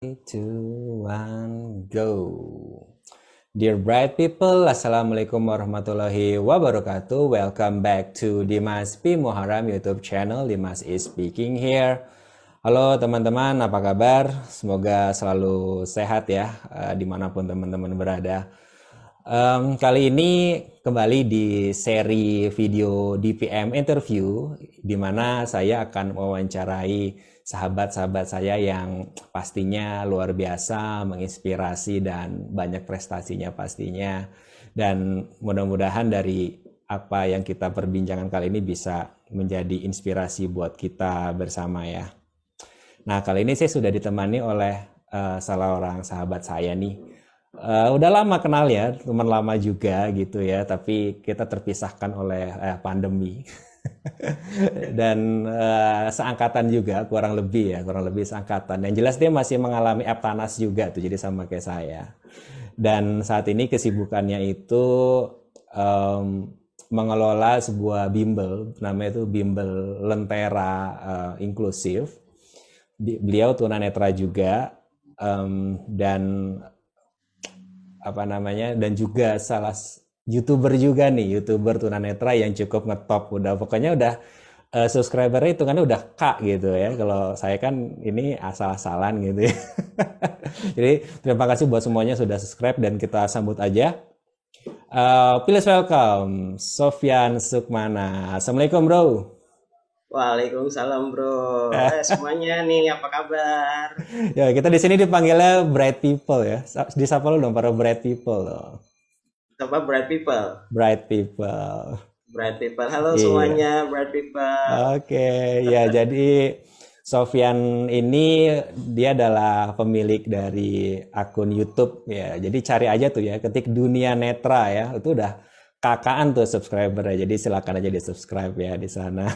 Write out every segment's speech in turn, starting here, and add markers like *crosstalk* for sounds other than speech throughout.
two, one, go. Dear bright people, Assalamualaikum warahmatullahi wabarakatuh. Welcome back to Dimas P. Muharam YouTube channel. Dimas is speaking here. Halo teman-teman, apa kabar? Semoga selalu sehat ya, uh, di mana pun teman-teman berada. Um, kali ini kembali di seri video DPM interview, di mana saya akan mewawancarai sahabat-sahabat saya yang pastinya luar biasa, menginspirasi dan banyak prestasinya pastinya. Dan mudah-mudahan dari apa yang kita perbincangan kali ini bisa menjadi inspirasi buat kita bersama ya. Nah kali ini saya sudah ditemani oleh uh, salah orang sahabat saya nih. Uh, udah lama kenal ya, teman lama juga gitu ya, tapi kita terpisahkan oleh uh, pandemi. *laughs* *laughs* dan uh, seangkatan juga kurang lebih ya kurang lebih seangkatan. Yang jelas dia masih mengalami eptanas juga tuh jadi sama kayak saya. Dan saat ini kesibukannya itu um, mengelola sebuah bimbel namanya itu bimbel lentera uh, inklusif beliau tunanetra juga um, dan apa namanya dan juga salah youtuber juga nih youtuber tunanetra yang cukup ngetop udah. Pokoknya udah uh, subscribernya itu kan udah kak gitu ya. Kalau saya kan ini asal-asalan gitu ya. *laughs* Jadi terima kasih buat semuanya sudah subscribe dan kita sambut aja. Uh, please welcome Sofyan Sukmana. Assalamualaikum bro. Waalaikumsalam bro. *laughs* Eh, semuanya nih apa kabar? ya kita di sini dipanggilnya bright people ya. Disapa lu dong para bright people loh apa bright people bright people bright people halo yeah. semuanya bright people oke okay. ya jadi Sofian ini dia adalah pemilik dari akun YouTube ya. Jadi cari aja tuh ya, ketik dunia netra ya. Itu udah kakaan tuh subscriber ya. Jadi silakan aja di subscribe ya di sana. *laughs*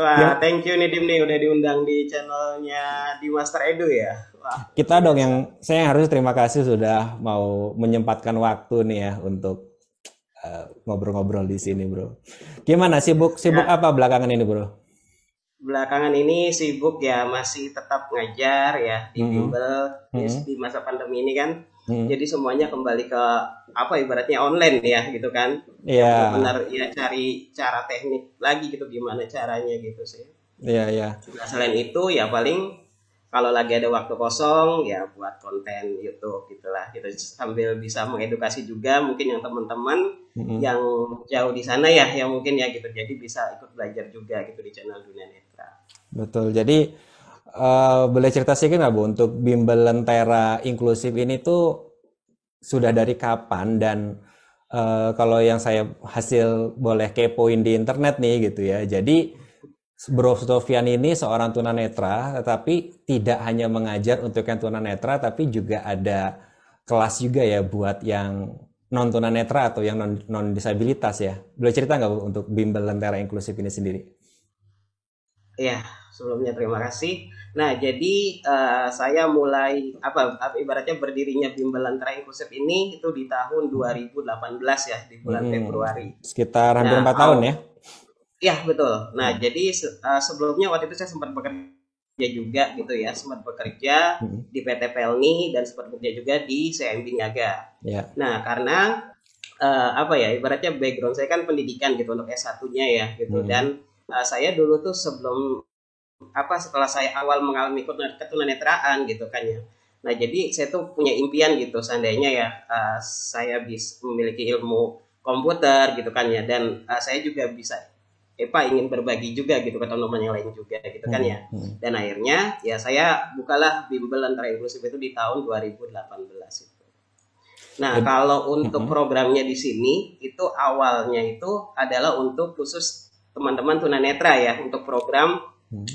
Wah, ya. thank you nih Dim nih udah diundang di channelnya di Master Edu ya. Kita dong yang saya harus terima kasih sudah mau menyempatkan waktu nih ya untuk uh, ngobrol-ngobrol di sini, Bro. Gimana sibuk sibuk ya. apa belakangan ini, Bro? Belakangan ini sibuk ya masih tetap ngajar ya di mm -hmm. bimbel mm -hmm. di masa pandemi ini kan Hmm. Jadi semuanya kembali ke apa ibaratnya online ya gitu kan. Iya. Yeah. Benar ya cari cara teknik lagi gitu gimana caranya gitu sih. Iya, yeah, iya. Yeah. Nah, selain itu ya paling kalau lagi ada waktu kosong ya buat konten YouTube gitulah gitu sambil bisa mengedukasi juga mungkin yang teman-teman mm-hmm. yang jauh di sana ya yang mungkin ya gitu jadi bisa ikut belajar juga gitu di channel Dunia Netra. Betul. Jadi uh, boleh cerita sedikit nggak bu untuk bimbel lentera inklusif ini tuh sudah dari kapan dan uh, kalau yang saya hasil boleh kepoin di internet nih gitu ya jadi Bro Sofian ini seorang tunanetra tetapi tidak hanya mengajar untuk yang tunanetra tapi juga ada kelas juga ya buat yang non tunanetra atau yang non, non disabilitas ya boleh cerita nggak bu untuk bimbel lentera inklusif ini sendiri? Iya sebelumnya terima kasih Nah, jadi uh, saya mulai apa ibaratnya berdirinya Bimbel Antara Inklusif ini itu di tahun 2018 ya di bulan hmm, Februari. Sekitar hampir empat nah, tahun ya? Iya betul. Nah, hmm. jadi uh, sebelumnya waktu itu saya sempat bekerja juga gitu ya, sempat bekerja hmm. di PT Pelni dan sempat bekerja juga di CMB Niaga. Yeah. Nah, karena uh, apa ya ibaratnya background saya kan pendidikan gitu untuk S1-nya ya gitu hmm. dan uh, saya dulu tuh sebelum apa setelah saya awal mengalami ketunanetraan gitu kan ya. Nah jadi saya tuh punya impian gitu seandainya ya uh, saya bisa memiliki ilmu komputer gitu kan ya dan uh, saya juga bisa Epa ingin berbagi juga gitu ke teman-teman yang lain juga gitu kan ya. Hmm, hmm. Dan akhirnya ya saya bukalah bimbel antara inklusif itu di tahun 2018 itu. Nah, kalau untuk hmm. programnya di sini itu awalnya itu adalah untuk khusus teman-teman tunanetra ya untuk program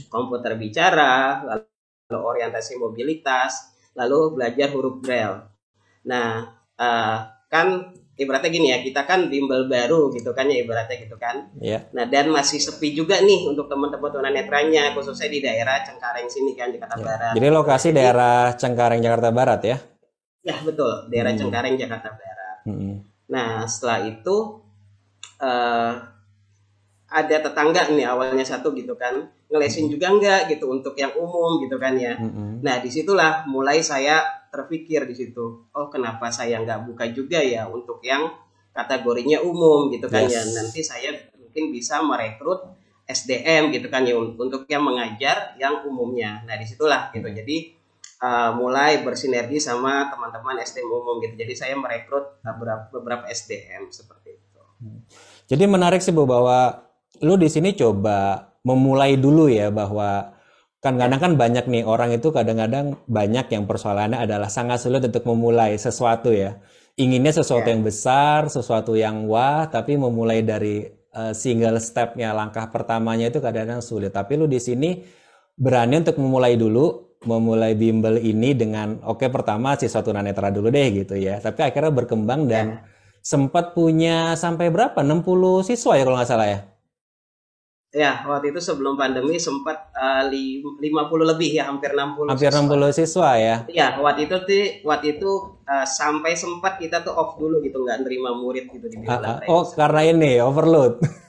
komputer bicara, lalu orientasi mobilitas, lalu belajar huruf braille. Nah, uh, kan ibaratnya gini ya, kita kan bimbel baru gitu kan ya ibaratnya gitu kan. Yeah. Nah, dan masih sepi juga nih untuk teman-teman tunanetranya khususnya di daerah Cengkareng sini kan Jakarta yeah. Barat. Jadi lokasi Jadi, daerah Cengkareng Jakarta Barat ya? Ya, betul, daerah hmm. Cengkareng Jakarta Barat. Hmm. Nah, setelah itu uh, ada tetangga nih awalnya satu gitu kan ngelesin juga enggak gitu untuk yang umum gitu kan ya Mm-mm. nah di situlah mulai saya terpikir di situ. Oh kenapa saya nggak buka juga ya untuk yang kategorinya umum gitu kan ya. Yes. nanti saya mungkin bisa merekrut SDM gitu kan ya un- untuk yang mengajar yang umumnya. Nah di situlah gitu. Jadi uh, mulai bersinergi sama teman-teman SDM umum gitu. Jadi saya merekrut beberapa, beberapa SDM seperti itu. Jadi menarik sih Bu bahwa lu di sini coba memulai dulu ya bahwa kan kadang kan banyak nih orang itu kadang-kadang banyak yang persoalannya adalah sangat sulit untuk memulai sesuatu ya. Inginnya sesuatu Ya. yang besar, sesuatu yang wah, tapi memulai dari uh, single stepnya langkah pertamanya itu kadang-kadang sulit. Tapi lu di sini berani untuk memulai dulu, memulai bimbel ini dengan oke pertama siswa tunanetra dulu deh gitu ya. Tapi akhirnya berkembang dan sempat punya sampai berapa? 60 siswa ya kalau nggak salah ya? Ya, waktu itu sebelum pandemi sempat uh, li- 50 lebih ya, hampir 60. Hampir siswa. 60 siswa ya. Iya, waktu itu tuh waktu itu uh, sampai sempat kita tuh off dulu gitu, nggak nerima murid gitu di. Bimbel Oh, karena ini overload. *laughs*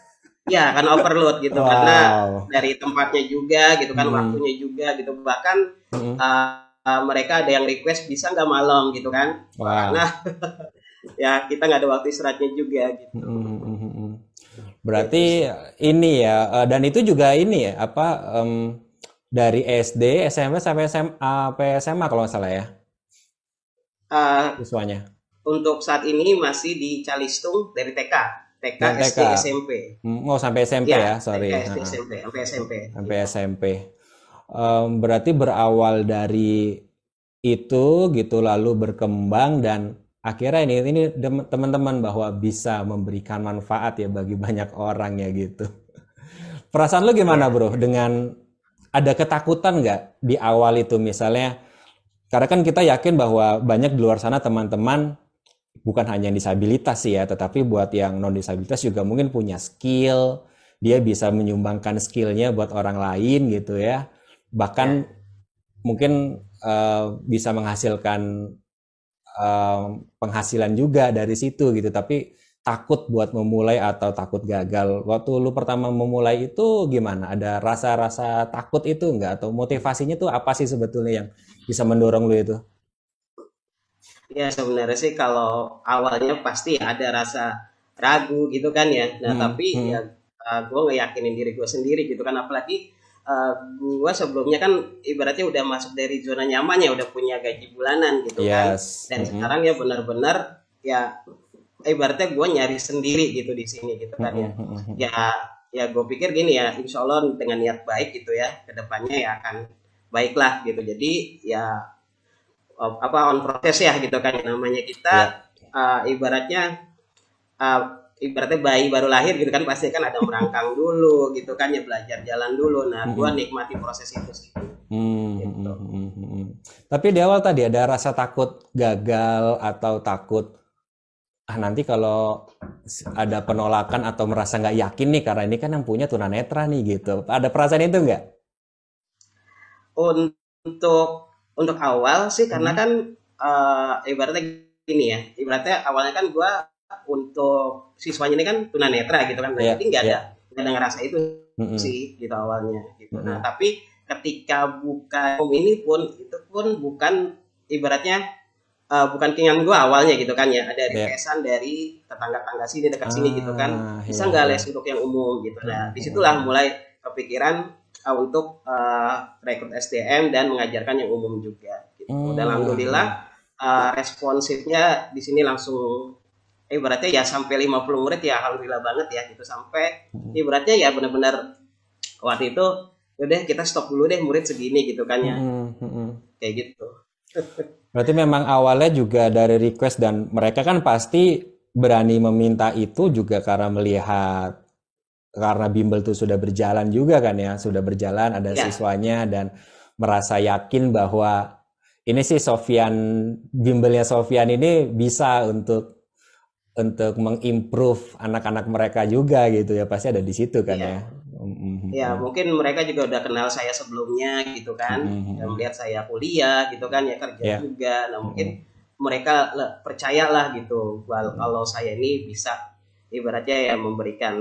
Iya, kan overload gitu Wow. karena dari tempatnya juga gitu kan, Hmm. waktunya juga gitu. Bahkan Mm-mm. uh, uh, mereka ada yang request bisa nggak malam gitu kan. Wow. Karena *laughs* ya kita nggak ada waktu istirahatnya juga gitu. Mm, mm, mm, mm. Berarti ini ya, eh, dan itu juga ini ya, apa em, dari SD, SMP sampai SMA, sampai SMA kalau nggak salah ya, Uh, siswanya. untuk saat ini masih di Calistung dari TK, TK, SD, TK. SMP. Mm, Oh, sampai SMP ya, sorry. TK, SD. SMP, sampai SMP. Sampai SMP. Em, berarti berawal dari itu gitu lalu berkembang dan akhirnya ini ini teman-teman bahwa bisa memberikan manfaat ya bagi banyak orang ya gitu. Perasaan lu gimana bro? Dengan ada ketakutan nggak di awal itu? Misalnya karena kan kita yakin bahwa banyak di luar sana teman-teman bukan hanya yang disabilitas sih ya tetapi buat yang non disabilitas juga mungkin punya skill. Dia bisa menyumbangkan skillnya buat orang lain gitu ya. Bahkan mungkin eh, bisa menghasilkan eh, penghasilan juga dari situ gitu tapi takut buat memulai atau takut gagal waktu lu pertama memulai itu gimana ada rasa-rasa takut itu enggak atau motivasinya tuh apa sih sebetulnya yang bisa mendorong lu itu Ya sebenarnya sih kalau awalnya pasti ada rasa ragu gitu kan ya. Nah Hmm, tapi hmm. ya gue ngeyakinin diri gue sendiri gitu kan. Apalagi gue sebelumnya kan ibaratnya udah masuk dari zona nyamannya, udah punya gaji bulanan gitu kan. yes Dan Mm-mm. sekarang ya benar-benar ya ibaratnya gue nyari sendiri gitu di sini gitu kan ya. Mm-mm, mm-mm. Ya ya gue pikir gini ya, insya Allah dengan niat baik gitu ya, ke depannya ya akan baiklah gitu. Jadi ya apa on proses ya gitu kan namanya kita uh, ibaratnya uh, ibaratnya bayi baru lahir gitu kan pasti kan ada merangkang dulu gitu kan ya belajar jalan dulu. Nah gue nikmati proses itu sih. Hmm, Gitu. hmm, hmm, hmm, hmm. Tapi di awal tadi ada rasa takut gagal atau takut ah nanti kalau ada penolakan atau merasa nggak yakin nih karena ini kan yang punya tunanetra nih gitu. Ada perasaan itu nggak? Untuk untuk awal sih karena Hmm. kan uh, ibaratnya gini ya, ibaratnya awalnya kan gue untuk siswanya ini kan tunanetra gitu kan, Nah, Iya, jadi nggak iya. ada nggak ada ngerasa itu Mm-mm. sih gitu awalnya gitu. Mm-mm. Nah tapi ketika buka home ini pun itu pun bukan ibaratnya uh, bukan keinginan gue awalnya gitu kan ya ada Iya. requestan dari tetangga-tetangga sini dekat sini gitu kan Ah, bisa iya, nggak iya. les untuk yang umum gitu. Nah di situlah mulai kepikiran uh, untuk uh, rekrut SDM dan mengajarkan yang umum juga. Gitu. Hmm. Dan alhamdulillah uh, responsifnya di sini langsung ibaratnya ya sampai 50 murid ya alhamdulillah banget ya gitu sampai Hmm. ibaratnya ya benar-benar waktu itu udah kita stop dulu deh murid segini gitu kan ya Mm-mm, mm-mm. kayak gitu *laughs* Berarti memang awalnya juga dari request dan mereka kan pasti berani meminta itu juga karena melihat karena bimbel itu sudah berjalan juga kan ya, sudah berjalan ada Ya. siswanya dan merasa yakin bahwa ini sih Sofian bimbelnya Sofian ini bisa untuk untuk mengimprove anak-anak mereka juga gitu ya pasti ada di situ kan Iya. ya. Mm-mm. ya mungkin mereka juga udah kenal saya sebelumnya gitu kan Mhm. dan melihat saya kuliah gitu kan ya kerja Iya. juga nah mungkin mereka le- percayalah gitu wal- kalau saya ini bisa ibaratnya ya memberikan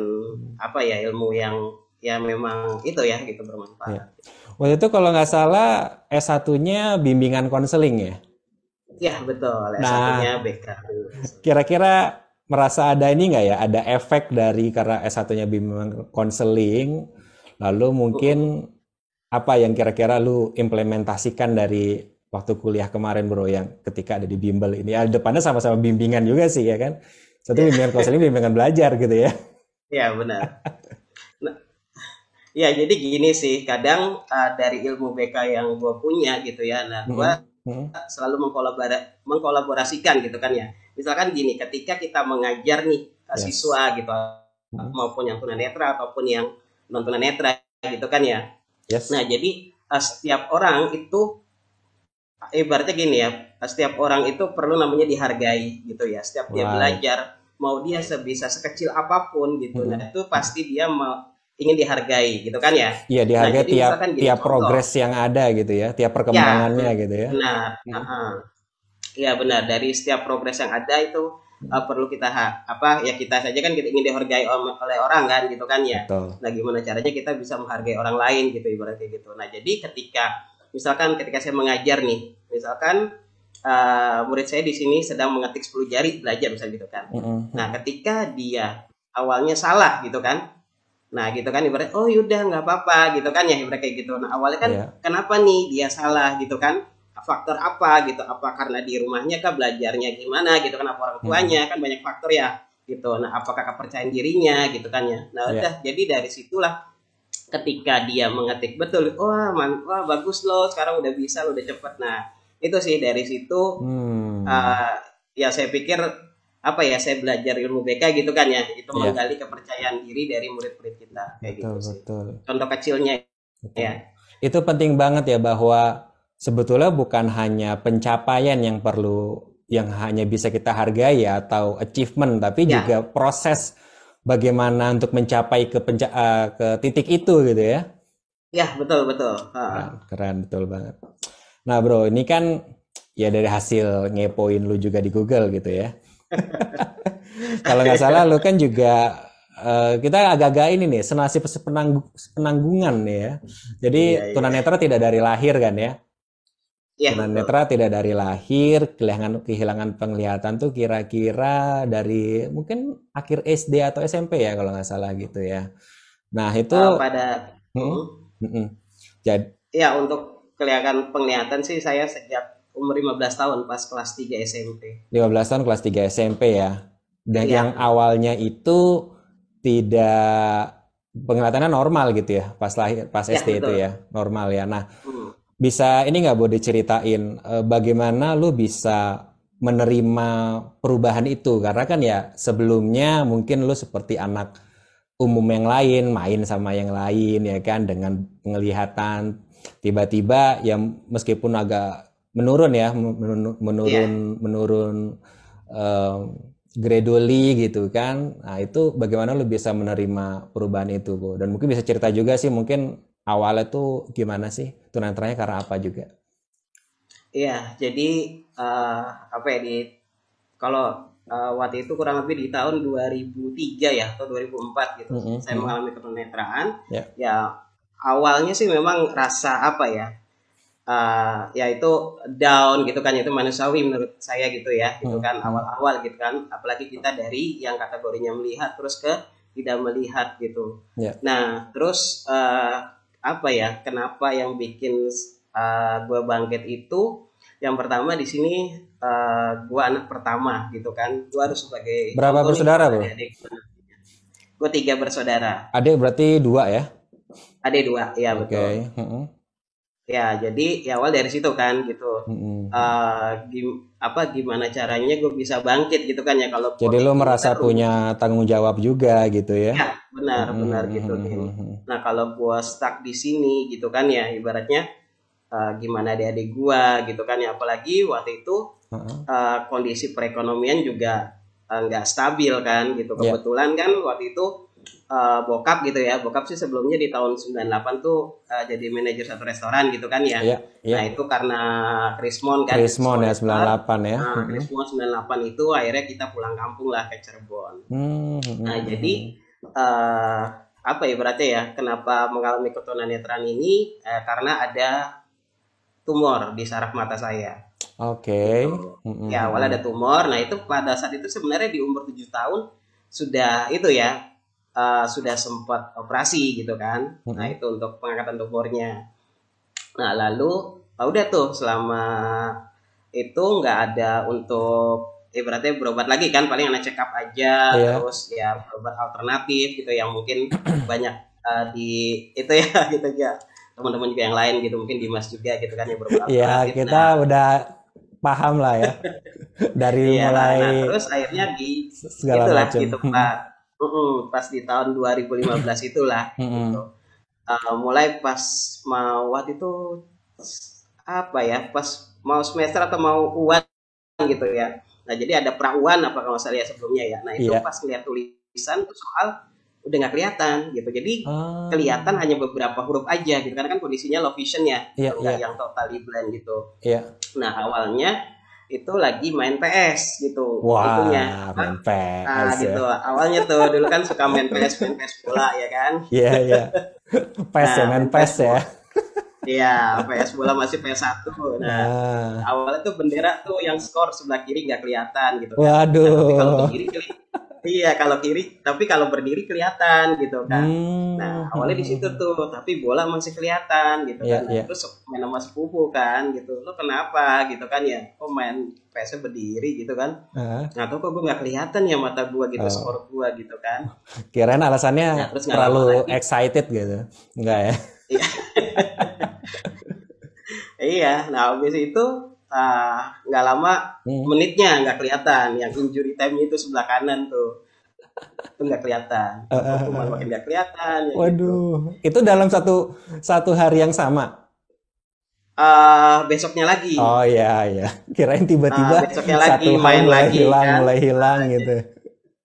apa ya ilmu yang ya memang itu ya gitu bermanfaat. Ya. Waktu itu kalau nggak salah S1-nya bimbingan konseling ya? Ya betul, S1-nya nah, BK. Kira-kira merasa ada ini nggak ya, ada efek dari karena S1-nya bimbingan konseling, lalu mungkin apa yang kira-kira lu implementasikan dari waktu kuliah kemarin bro yang ketika ada di bimbel ini, ya, depannya sama-sama bimbingan juga sih ya kan? Satu bimbingan konseling, bimbingan belajar gitu ya? Iya benar. Nah, ya jadi gini sih, kadang uh, dari ilmu BK yang gue punya gitu ya, nah gue hmm. selalu mengkolabora mengkolaborasikan gitu kan ya. Misalkan gini, ketika kita mengajar nih yes. siswa gitu, hmm. maupun yang tunanetra ataupun yang non tunanetra gitu kan ya. Yes. Nah jadi uh, setiap orang itu ibaratnya gini ya, setiap orang itu perlu namanya dihargai gitu ya. Setiap wow. dia belajar, mau dia sebisa sekecil apa pun gitu, hmm. nah itu pasti dia mau ingin dihargai gitu kan ya iya dihargai nah, tiap tiap progres yang ada gitu ya tiap perkembangannya ya, gitu ya benar hmm. uh, ya benar dari setiap progres yang ada itu uh, perlu kita apa ya kita saja kan kita ingin dihargai oleh orang kan gitu kan ya Betul. nah gimana caranya kita bisa menghargai orang lain gitu ibaratnya gitu nah jadi ketika misalkan ketika saya mengajar nih misalkan uh, murid saya di sini sedang mengetik 10 jari belajar misalnya gitu kan mm -hmm. nah ketika dia awalnya salah gitu kan Nah gitu kan ibarat oh yaudah nggak apa-apa gitu kan ya ibarat kayak gitu. Nah awalnya kan yeah. kenapa nih dia salah gitu kan? Faktor apa gitu? Apa karena di rumahnya kah belajarnya gimana gitu kan? Apa orang tuanya hmm. kan banyak faktor ya gitu. Nah apakah kepercayaan dirinya gitu kan ya? Nah iya. udah jadi dari situlah ketika dia mengetik betul, wah man, wah bagus loh sekarang udah bisa udah cepet. Nah itu sih dari situ hmm. uh, ya saya pikir apa ya saya belajar ilmu BK gitu kan ya itu yeah. menggali kepercayaan diri dari murid-murid kita kayak betul, gitu betul. sih. contoh kecilnya betul. ya itu penting banget ya bahwa sebetulnya bukan hanya pencapaian yang perlu yang hanya bisa kita hargai ya atau achievement tapi ya. juga proses bagaimana untuk mencapai ke penca uh, ke titik itu gitu ya ya betul betul keren, keren betul banget nah bro ini kan ya dari hasil ngepoin lu juga di Google gitu ya *laughs* Kalau nggak salah lo kan juga uh, kita agak-agak ini nih senasib penanggung, penanggungan nih ya. Jadi iya, iya. tunanetra tidak dari lahir kan ya? Ya, tunanetra tidak dari lahir, kehilangan kehilangan penglihatan tuh kira-kira dari mungkin akhir SD atau SMP ya kalau nggak salah gitu ya. Nah itu uh, pada hmm? Hmm. Jadi ya untuk kelihatan penglihatan sih saya sejak umur 15 tahun pas kelas 3 SMP. 15 tahun kelas 3 SMP ya. Dan ya. yang awalnya itu tidak penglihatannya normal gitu ya pas lahir pas ya, SD betul. itu ya normal ya. Nah hmm. Bisa ini nggak boleh diceritain eh, bagaimana lu bisa menerima perubahan itu? Karena kan ya sebelumnya mungkin lu seperti anak umum yang lain main sama yang lain ya kan? Dengan penglihatan tiba-tiba ya meskipun agak menurun ya menurun menurun yeah. menurun uh, gradually gitu kan? Nah itu bagaimana lu bisa menerima perubahan itu bu dan mungkin bisa cerita juga sih mungkin awalnya tuh gimana sih tunanetranya karena apa juga iya jadi uh, apa ya di kalau uh, waktu itu kurang lebih di tahun 2003 ya atau 2004 gitu mm -hmm. saya mengalami ketunanetraan yeah. ya awalnya sih memang rasa apa ya uh, ya itu down gitu kan itu manusiawi menurut saya gitu ya gitu kan hmm. awal-awal gitu kan apalagi kita dari yang kategorinya melihat terus ke tidak melihat gitu yeah. nah terus uh, apa ya? Kenapa yang bikin uh, eh, gue bangkit itu? Yang pertama di sini uh, gue anak pertama gitu kan. Gue harus sebagai berapa bersaudara bro gue tiga bersaudara. Adik berarti dua ya? Adik dua ya okay. betul ya jadi ya awal dari situ kan gitu mm-hmm. uh, gim, apa gimana caranya gue bisa bangkit gitu kan ya kalau jadi lo merasa terus. punya tanggung jawab juga gitu ya, ya benar mm-hmm. benar gitu mm-hmm. nah kalau gue stuck di sini gitu kan ya ibaratnya uh, gimana adik-adik gue gitu kan ya apalagi waktu itu uh-huh. uh, kondisi perekonomian juga nggak uh, stabil kan gitu ya. kebetulan yeah. kan waktu itu uh, bokap gitu ya bokap sih sebelumnya di tahun 98 tuh uh, jadi manajer satu restoran gitu kan ya Iya, iya. nah itu karena Krismon kan Krismon ya Krismon 98 ya. Nah, Krismon 98 itu akhirnya kita pulang kampung lah ke Cirebon Hmm, hmm, Nah, hmm, jadi eh apa ya berarti ya kenapa mengalami ketunanetraan ini Eh, karena ada tumor di saraf mata saya. Oke. Gitu. Hmm, Ya, awalnya ada tumor. Nah, itu pada saat itu sebenarnya di umur 7 tahun sudah itu ya eh, sudah sempat operasi gitu kan. Nah, Mhm. itu untuk pengangkatan tumornya. Nah, lalu ah, udah tuh selama itu nggak ada untuk ibaratnya berobat lagi kan paling anak check up aja Iya. terus ya berobat alternatif gitu yang mungkin *clears throat* banyak uh, di itu ya *laughs* gitu ya teman-teman juga yang lain gitu mungkin Dimas juga gitu kan yang berobat Ya, alternatif. kita Nah, udah paham lah ya. *laughs* Dari iya, mulai nah, terus akhirnya di segala itulah macam. gitu Pak Mm-mm, pas di tahun 2015 itulah gitu. Uh, mulai pas mau waktu itu apa ya pas mau semester atau mau uan gitu ya nah jadi ada pra uan apa kalau saya lihat sebelumnya ya nah itu Iya. pas lihat tulisan tuh soal udah nggak kelihatan gitu jadi Ah, kelihatan hanya beberapa huruf aja gitu karena kan kondisinya low vision ya nggak iya. yang totally blind gitu Iya. nah awalnya itu lagi main PS gitu Wah, itunya main Nah, PS ya. gitu. Awalnya tuh *laughs* dulu kan suka main PS, main PS bola ya kan. Iya, iya. PES ya, Nah, main main PES PS ya. Iya, PS bola masih PS1. Nah, Nah, awalnya tuh bendera tuh yang skor sebelah kiri nggak kelihatan gitu kan. Nah, tapi kalau waduh. ke kiri Iya, kalau kiri, tapi kalau berdiri kelihatan gitu kan. Hmm. Nah, awalnya di situ tuh, tapi bola masih kelihatan gitu Iya, kan. Nah, iya. Terus main sama sepupu kan gitu. Lo kenapa gitu kan ya? Kok main PS berdiri gitu kan? Ah, Nah, tuh kok gue nggak kelihatan ya mata gua gitu, Oh. skor gua gitu kan. *laughs* kirain alasannya Nah, terus terlalu excited gitu. Enggak ya? *laughs* Iya, nah habis itu ah, nggak lama Hmm. menitnya nggak kelihatan, yang injury time itu sebelah kanan tuh, itu nggak kelihatan, *laughs* Hukuman makin nggak kelihatan. ya gitu. Waduh, itu dalam satu satu hari yang sama. Ah, besoknya lagi, Oh iya iya. Kirain tiba-tiba Ah, besoknya lagi, satu main mulai lagi, hilang, kan. mulai hilang gitu.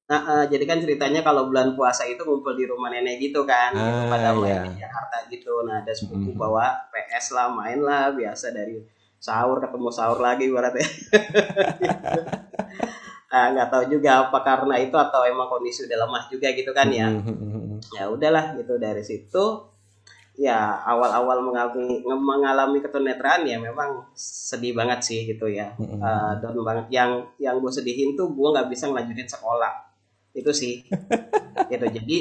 Nah, ah, jadi kan ceritanya kalau bulan puasa itu ngumpul di rumah nenek gitu kan, gitu, Ah, pada main iya. di Jakarta gitu. Nah, ada sepupu Mhm. bawa PS lah, main lah, biasa dari sahur ketemu sahur lagi ibaratnya. *laughs* Ah, nggak tahu juga apa karena itu atau emang kondisi udah lemah juga gitu kan ya. Hmm, ya udahlah gitu dari situ ya awal-awal mengalami mengalami ketunetraan ya memang sedih banget sih gitu ya. Eh, down banget yang yang gue sedihin tuh gue nggak bisa ngelanjutin sekolah itu sih *laughs* gitu jadi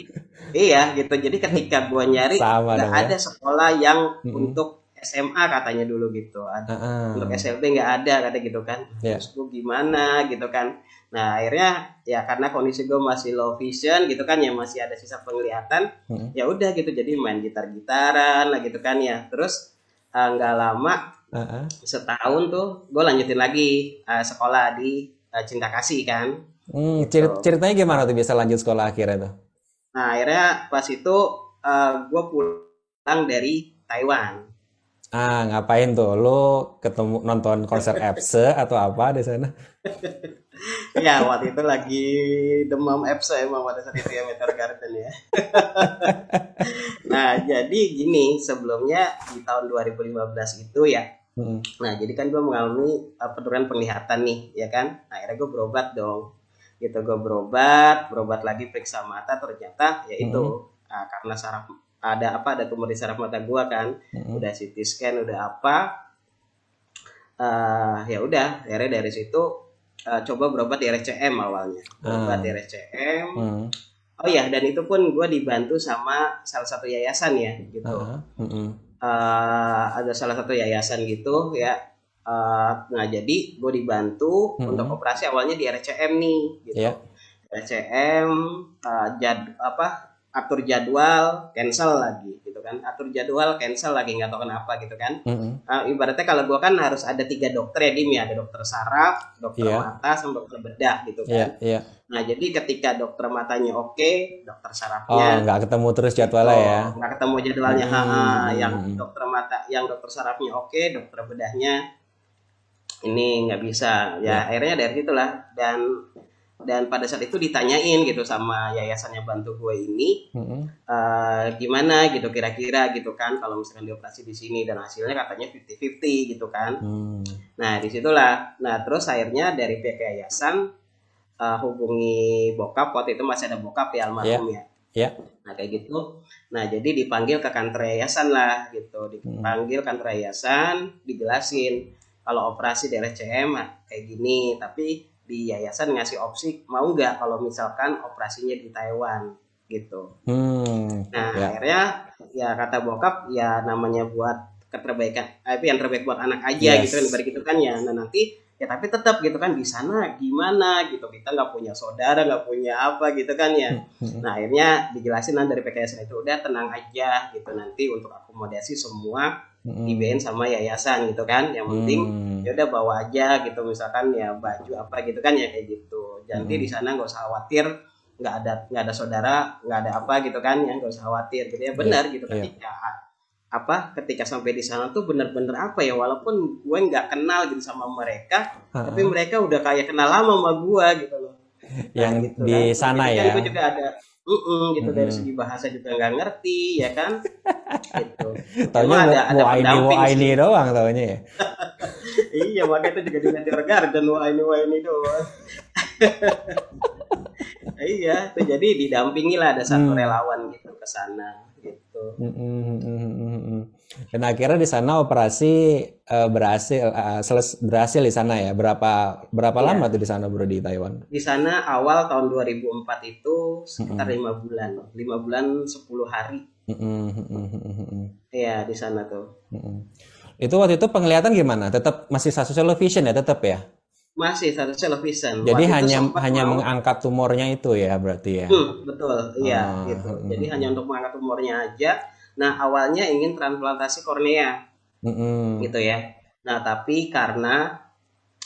iya gitu jadi ketika gue nyari nggak ya. ada sekolah yang untuk SMA katanya dulu gitu ada ah. untuk SLB nggak ada kata gitu kan Ya. terus gue gimana gitu kan nah akhirnya ya karena kondisi gue masih low vision gitu kan ya masih ada sisa penglihatan ya udah gitu jadi main gitar gitaran lah gitu kan ya terus eh, nggak lama Ah, ah. setahun tuh gue lanjutin lagi eh, sekolah di eh, Cinta Kasih kan Hmm, Gitu. cerit- ceritanya gimana tuh bisa lanjut sekolah akhirnya tuh? nah akhirnya pas itu gue pulang dari Taiwan Ah, ngapain tuh? Lu ketemu nonton konser *laughs* Epse atau apa di sana? *laughs* ya waktu itu lagi demam EPSA emang pada saat itu ya Meteor Garden ya. *laughs* nah jadi gini sebelumnya di tahun 2015 itu ya. Hmm. Nah jadi kan gue mengalami uh, penurunan penglihatan nih ya kan. Nah, akhirnya gue berobat dong. Gitu gue berobat, berobat lagi periksa mata ternyata ya itu uh, karena saraf ada apa ada tumor di saraf mata gue kan. Hmm. Udah CT scan udah apa. eh ya udah akhirnya dari situ eh, coba berobat di RSCM awalnya berobat Ah. di RSCM Hmm. oh ya dan itu pun gue dibantu sama salah satu yayasan ya gitu Ah, ah. Hmm. Eh, ada salah satu yayasan gitu ya Eh, nah jadi gue dibantu Mm-mm. untuk operasi awalnya di RCM nih gitu Iya. RCM eh, jad apa atur jadwal cancel lagi gitu kan atur jadwal cancel lagi nggak tahu kenapa gitu kan Hmm. Ah, ibaratnya kalau gua kan harus ada tiga dokter ya Dim ya ada dokter saraf dokter Iya. mata sama dokter bedah gitu kan iya. nah jadi ketika dokter matanya oke dokter Oh, sarafnya nggak ketemu terus jadwalnya oh, ya? nggak ketemu jadwalnya Hmm. ha, ha. yang dokter mata yang dokter sarafnya oke dokter bedahnya ini nggak bisa ya Ya. akhirnya dari situlah dan dan pada saat itu ditanyain gitu sama yayasannya bantu gue ini mm-hmm. uh, gimana gitu kira-kira gitu kan kalau misalkan dioperasi di sini dan hasilnya katanya 50-50 gitu kan mm. nah di situlah nah terus akhirnya dari pihak yayasan uh, hubungi bokap waktu itu masih ada bokap ya almarhum yeah. ya Ya. Nah kayak gitu. Nah jadi dipanggil ke kantor yayasan lah gitu. Dipanggil kantor yayasan, dijelasin kalau operasi di RCM kayak gini. Tapi di yayasan ngasih opsi mau nggak kalau misalkan operasinya di Taiwan gitu. Hmm, nah ya. akhirnya ya kata bokap ya namanya buat keterbaikan, eh, yang terbaik buat anak aja yes. gitu kan, gitu kan ya. Nah nanti ya tapi tetap gitu kan di sana gimana gitu kita nggak punya saudara nggak punya apa gitu kan ya hmm. nah akhirnya dijelasin nanti dari PKS itu udah tenang aja gitu nanti untuk akomodasi semua hmm. dibayain sama yayasan gitu kan yang penting hmm. ya udah bawa aja gitu misalkan ya baju apa gitu kan ya kayak gitu jadi di sana nggak usah khawatir nggak ada nggak ada saudara nggak ada apa gitu kan ya nggak usah khawatir gitu ya benar yeah. gitu iya. ketika yeah apa ketika sampai di sana tuh bener-bener apa ya walaupun gue nggak kenal gitu sama mereka uh-huh. tapi mereka udah kayak kenal lama sama gue gitu loh nah, yang gitu, di kan. sana ya kan gue juga ada uh -uh, gitu dari segi bahasa juga nggak ngerti ya kan? *laughs* Gitu. Taunya ada ada ini ini doang taunya ya? *laughs* Iya makanya itu juga di Nadir Garden wah ini wah ini doang. *laughs* Iya itu jadi didampingi lah ada satu hmm. relawan gitu ke sana gitu. Dan akhirnya di sana operasi uh, berhasil uh, seles, berhasil di sana ya. Berapa berapa ya. lama tuh di sana Bro di Taiwan? Di sana awal tahun 2004 itu sekitar lima mm-hmm. bulan, lima bulan 10 hari. Iya di sana tuh. Mm-hmm. Itu waktu itu penglihatan gimana? Tetap masih satu vision ya, tetap ya? Masih satu television. Jadi Waktu hanya hanya mau... mengangkat tumornya itu ya berarti ya. Hmm, betul, iya oh, gitu. Hmm. Jadi hanya untuk mengangkat tumornya aja. Nah awalnya ingin transplantasi kornea, hmm. gitu ya. Nah tapi karena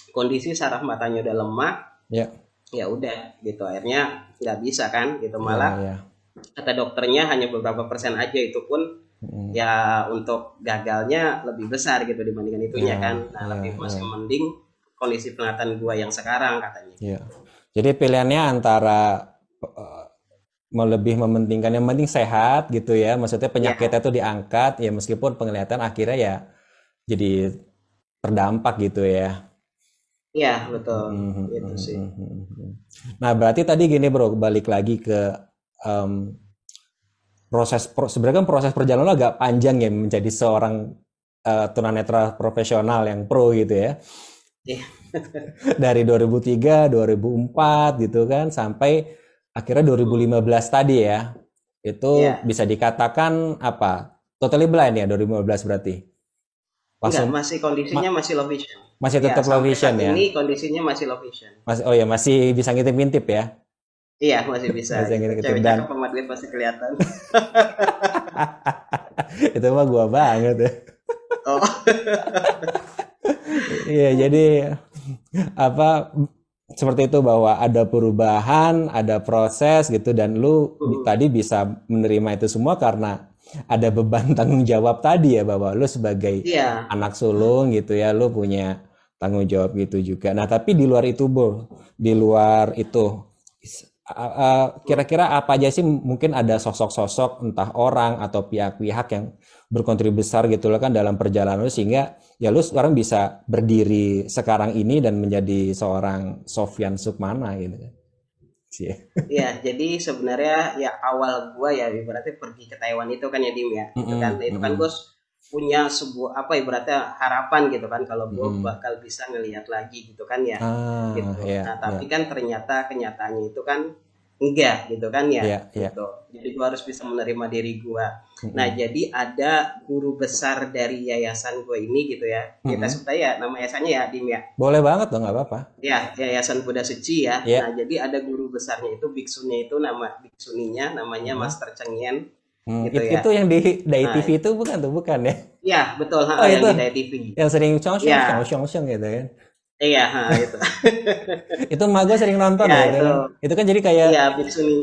kondisi saraf matanya udah lemah, ya, ya udah gitu. Akhirnya nggak bisa kan, gitu ya, malah. Ya, ya. Kata dokternya hanya beberapa persen aja itu pun hmm. ya untuk gagalnya lebih besar gitu dibandingkan itunya ya, kan. Nah ya, lebih masih ya. mending kondisi penglihatan gua yang sekarang katanya. Iya. Jadi pilihannya antara uh, mau lebih mementingkan yang penting sehat gitu ya. Maksudnya penyakitnya itu ya. diangkat ya meskipun penglihatan akhirnya ya jadi terdampak gitu ya. Iya betul mm-hmm. itu sih. Nah berarti tadi gini bro balik lagi ke um, proses pro, sebenarnya kan proses perjalanan agak panjang ya menjadi seorang uh, tunanetra profesional yang pro gitu ya. Yeah. *laughs* Dari 2003, 2004 gitu kan sampai akhirnya 2015 tadi ya. Itu yeah. bisa dikatakan apa? Totally blind ya 2015 berarti. Langsung, Enggak, masih kondisinya ma masih low vision. Masih tetap ya, low vision ya. Ini kondisinya masih low vision. Masih oh ya, masih bisa ngintip-ngintip ya. Iya, masih bisa. masih ngintip -ngintip. Dan pemadliat masih kelihatan. *laughs* itu mah gua banget ya. Oh. *laughs* Iya, jadi apa seperti itu bahwa ada perubahan, ada proses gitu dan lu uh. tadi bisa menerima itu semua karena ada beban *laughs* tanggung jawab tadi ya bahwa lu sebagai yeah. anak sulung gitu ya, lu punya tanggung jawab gitu juga. Nah, tapi di luar itu, Bu, di luar itu kira-kira apa aja sih mungkin ada sosok-sosok entah orang atau pihak-pihak yang berkontribusi besar gitu loh kan dalam perjalanan lu sehingga ya lu sekarang bisa berdiri sekarang ini dan menjadi seorang Sofyan Sukmana gitu kan. Iya, jadi sebenarnya ya awal gua ya ibaratnya pergi ke Taiwan itu kan ya Dim ya. Mm -hmm. Itu kan itu kan gue punya sebuah apa ibaratnya harapan gitu kan kalau gue mm. bakal bisa ngelihat lagi gitu kan ya. Ah, gitu. Yeah, nah, tapi yeah. kan ternyata kenyataannya itu kan enggak gitu kan ya yeah, yeah. gitu jadi gua harus bisa menerima diri gua mm-hmm. nah jadi ada guru besar dari yayasan gua ini gitu ya mm-hmm. kita sebut ya nama yayasannya ya Dim ya boleh banget dong nggak apa-apa ya yayasan Buddha Suci ya yeah. nah jadi ada guru besarnya itu biksunya itu nama biksuninya namanya mm-hmm. Master Chengyen Hmm, gitu itu, ya. itu yang di Dai nah, TV itu bukan tuh bukan ya? Iya betul, oh, yang itu. di Dai TV. Yang sering cong cong cong cong gitu kan? Iya, itu. *laughs* itu mah gue sering nonton ya, ya itu. Kan? itu kan jadi kayak Iya, Bitsuni.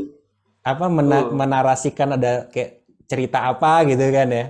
Apa mena uh. menarasikan ada kayak cerita apa gitu kan ya.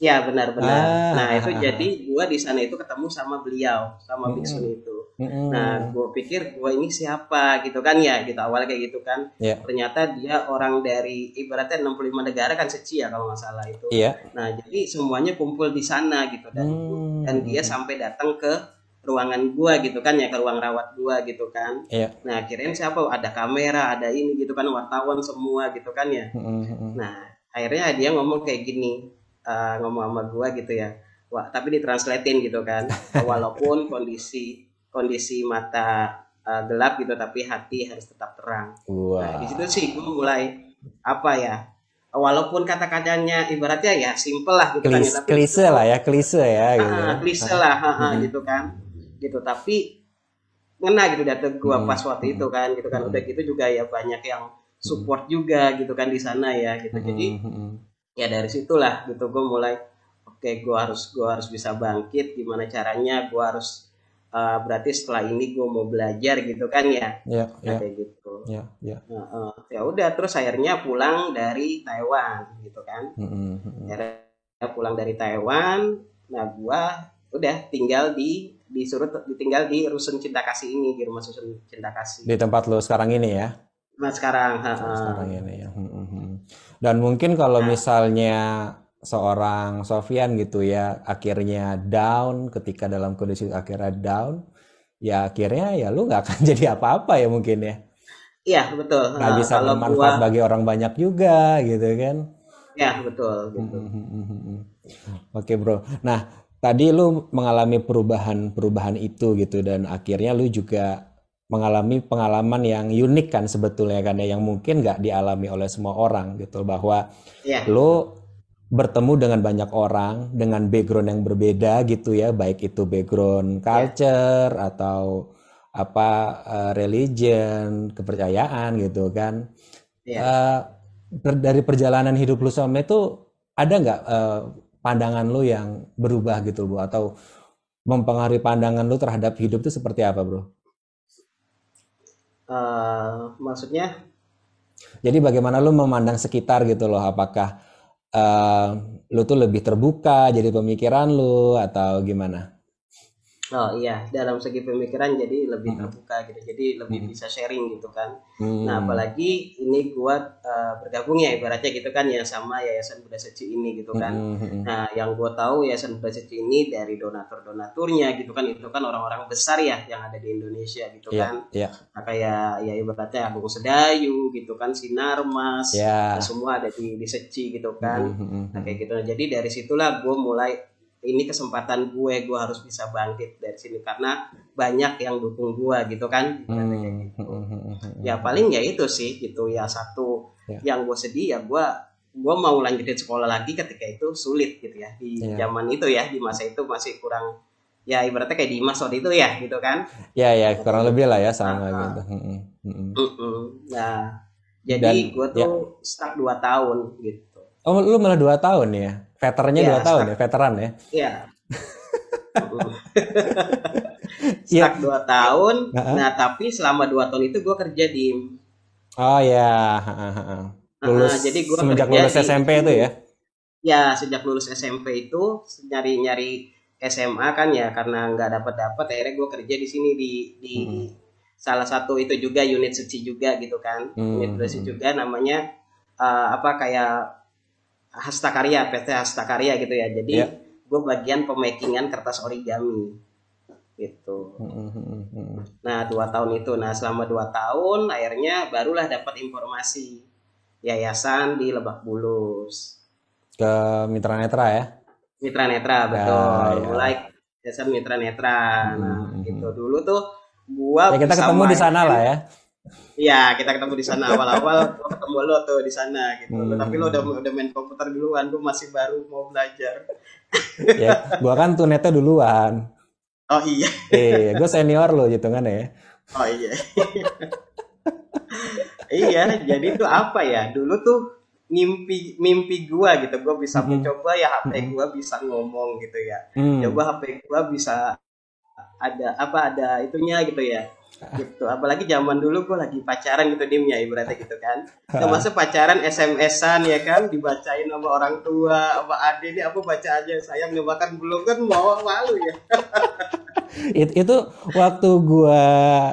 Iya, benar benar. Ah, nah, itu ah, jadi gua di sana itu ketemu sama beliau, sama hmm. Bitsuni itu. Mm-mm. Nah, gue pikir gue ini siapa gitu kan ya, gitu awalnya kayak gitu kan. Iya. Ternyata dia orang dari ibaratnya 65 negara kan seci ya kalau nggak salah itu. Iya. Nah, jadi semuanya kumpul di sana gitu dan Hmm. dan dia sampai datang ke ruangan gua gitu kan ya ke ruang rawat gua gitu kan. Iya. Nah, kirain siapa? Ada kamera, ada ini gitu kan wartawan semua gitu kan ya. Mm-mm. Nah, akhirnya dia ngomong kayak gini, eh, ngomong sama gua gitu ya. Wah, tapi ditranslatein gitu kan. *laughs* Walaupun kondisi kondisi mata eh, gelap gitu, tapi hati harus tetap terang. Wah. Nah, di situ sih gue mulai apa ya? Walaupun kata-katanya ibaratnya ya simple lah gitu kan ya, Klise, tapi klise lah ya, klise ya gitu. ah, klise lah, ha, gitu kan, gitu. Tapi ngena gitu data gua Hmm. pas waktu itu kan, gitu kan. Udah gitu juga ya banyak yang support juga gitu kan di sana ya, gitu. Jadi Mm-mm. ya dari situlah gitu gue mulai oke gue harus gua harus bisa bangkit gimana caranya gue harus eh, berarti setelah ini gue mau belajar gitu kan ya Nah, iya, kayak gitu iya, iya. Nah, eh, ya udah terus akhirnya pulang dari Taiwan gitu kan mm-mm. akhirnya pulang dari Taiwan nah gue udah tinggal di disuruh ditinggal di rusun cinta kasih ini di rumah susun cinta kasih Di tempat lo sekarang ini ya. nah sekarang sekarang ini ya. Hmm, hmm, hmm. Dan mungkin kalau Nah. misalnya seorang Sofian gitu ya akhirnya down ketika dalam kondisi akhirnya down, ya akhirnya ya lu nggak akan *laughs* jadi apa-apa ya mungkin ya. iya betul Nggak Nah, bisa kalau bermanfaat gua bagi orang banyak juga gitu kan. ya betul gitu. Oke bro. Nah tadi lu mengalami perubahan-perubahan itu gitu dan akhirnya lu juga mengalami pengalaman yang unik kan sebetulnya kan ya yang mungkin nggak dialami oleh semua orang gitu bahwa ya lo bertemu dengan banyak orang dengan background yang berbeda gitu ya baik itu background culture atau apa eh, religion kepercayaan gitu kan. Ya Eh, per- dari perjalanan hidup lu sama itu ada nggak eh, pandangan lu yang berubah gitu bu atau mempengaruhi pandangan lu terhadap hidup itu seperti apa bro? Eh, maksudnya Jadi bagaimana lu memandang sekitar gitu loh? Apakah eh, lu tuh lebih terbuka jadi pemikiran lu atau gimana? Oh iya dalam segi pemikiran jadi lebih terbuka gitu jadi lebih Mm-mm. bisa sharing gitu kan Hmm. nah apalagi ini gua eh, bergabung ya ibaratnya gitu kan ya sama yayasan Buddha Seci ini gitu kan Hmm, hmm, hmm. nah yang gue tahu yayasan Buddha Seci ini dari donatur donaturnya gitu kan itu kan orang-orang besar ya yang ada di Indonesia gitu Iya, kan iya, nah, kayak ya ibaratnya Agung Sedayu gitu kan Sinarmas ya. nah, semua ada di di Seci gitu kan Hmm, hmm, hmm, Nah hmm. kayak gitu. Jadi dari situlah gue mulai ini kesempatan gue, gue harus bisa bangkit dari sini karena banyak yang dukung gue gitu kan. Hmm, gitu. hmm, hmm, hmm. Ya paling ya itu sih gitu ya satu Ya. yang gue sedih ya gue gue mau lanjutin sekolah lagi ketika itu sulit gitu ya di Ya. zaman itu ya di masa itu masih kurang ya ibaratnya kayak Dimas waktu itu ya gitu kan. Ya, ya, kurang lebih lah ya sama Ah, ah. gitu. Mm-mm. Nah jadi gue ya. tuh stuck 2 tahun gitu. Oh, lu malah dua tahun ya? Veterannya Iya, dua tahun stuck. ya, veteran ya? Iya. Mm-mm. *laughs* Iya. Stuck 2 tahun. Ha-ha. Nah, tapi selama 2 tahun itu gue kerja di Oh ya, ha, ha. lulus Ah, jadi gua semenjak lulus di- SMP itu ya? ya sejak lulus SMP itu nyari-nyari SMA kan ya karena nggak dapat dapat akhirnya gue kerja di sini di di Hmm. salah satu itu juga unit suci juga gitu kan Hmm, unit suci hmm. juga namanya eh, apa kayak Hastakarya PT Hastakarya gitu ya jadi Iya. gue bagian pemakingan kertas origami gitu Hmm, hmm, hmm, hmm. Nah, dua tahun itu. Nah, selama dua tahun, akhirnya barulah dapat informasi yayasan di Lebak Bulus. Ke Mitra Netra ya? Mitra Netra, betul. ya. Mulai yayasan Mitra Netra. Nah, Hmm. gitu. Dulu tuh gua Ya kita ketemu di sana lah ya. Iya, kita ketemu di sana awal-awal gua ketemu lo tuh di sana gitu. Hmm. Tapi lo udah udah main komputer duluan, gua masih baru mau belajar. *laughs* Ya, gua kan tunetnya duluan. Oh iya. Eh, gue senior lo gitu kan ya. Oh iya. iya, jadi itu apa ya? Dulu tuh mimpi mimpi gua gitu. Gua bisa Mm-mm. mencoba ya HP Mm-mm. gua bisa ngomong gitu ya. Hmm. Coba HP gua bisa ada apa ada itunya gitu ya. *laughs* Gitu. Apalagi zaman dulu gua lagi pacaran gitu dimnya ibaratnya gitu kan. *laughs* Masa pacaran SMS-an ya kan dibacain sama orang tua, sama adik ini apa baca aja sayang bahkan belum kan mau malu ya. *laughs* It, itu waktu gua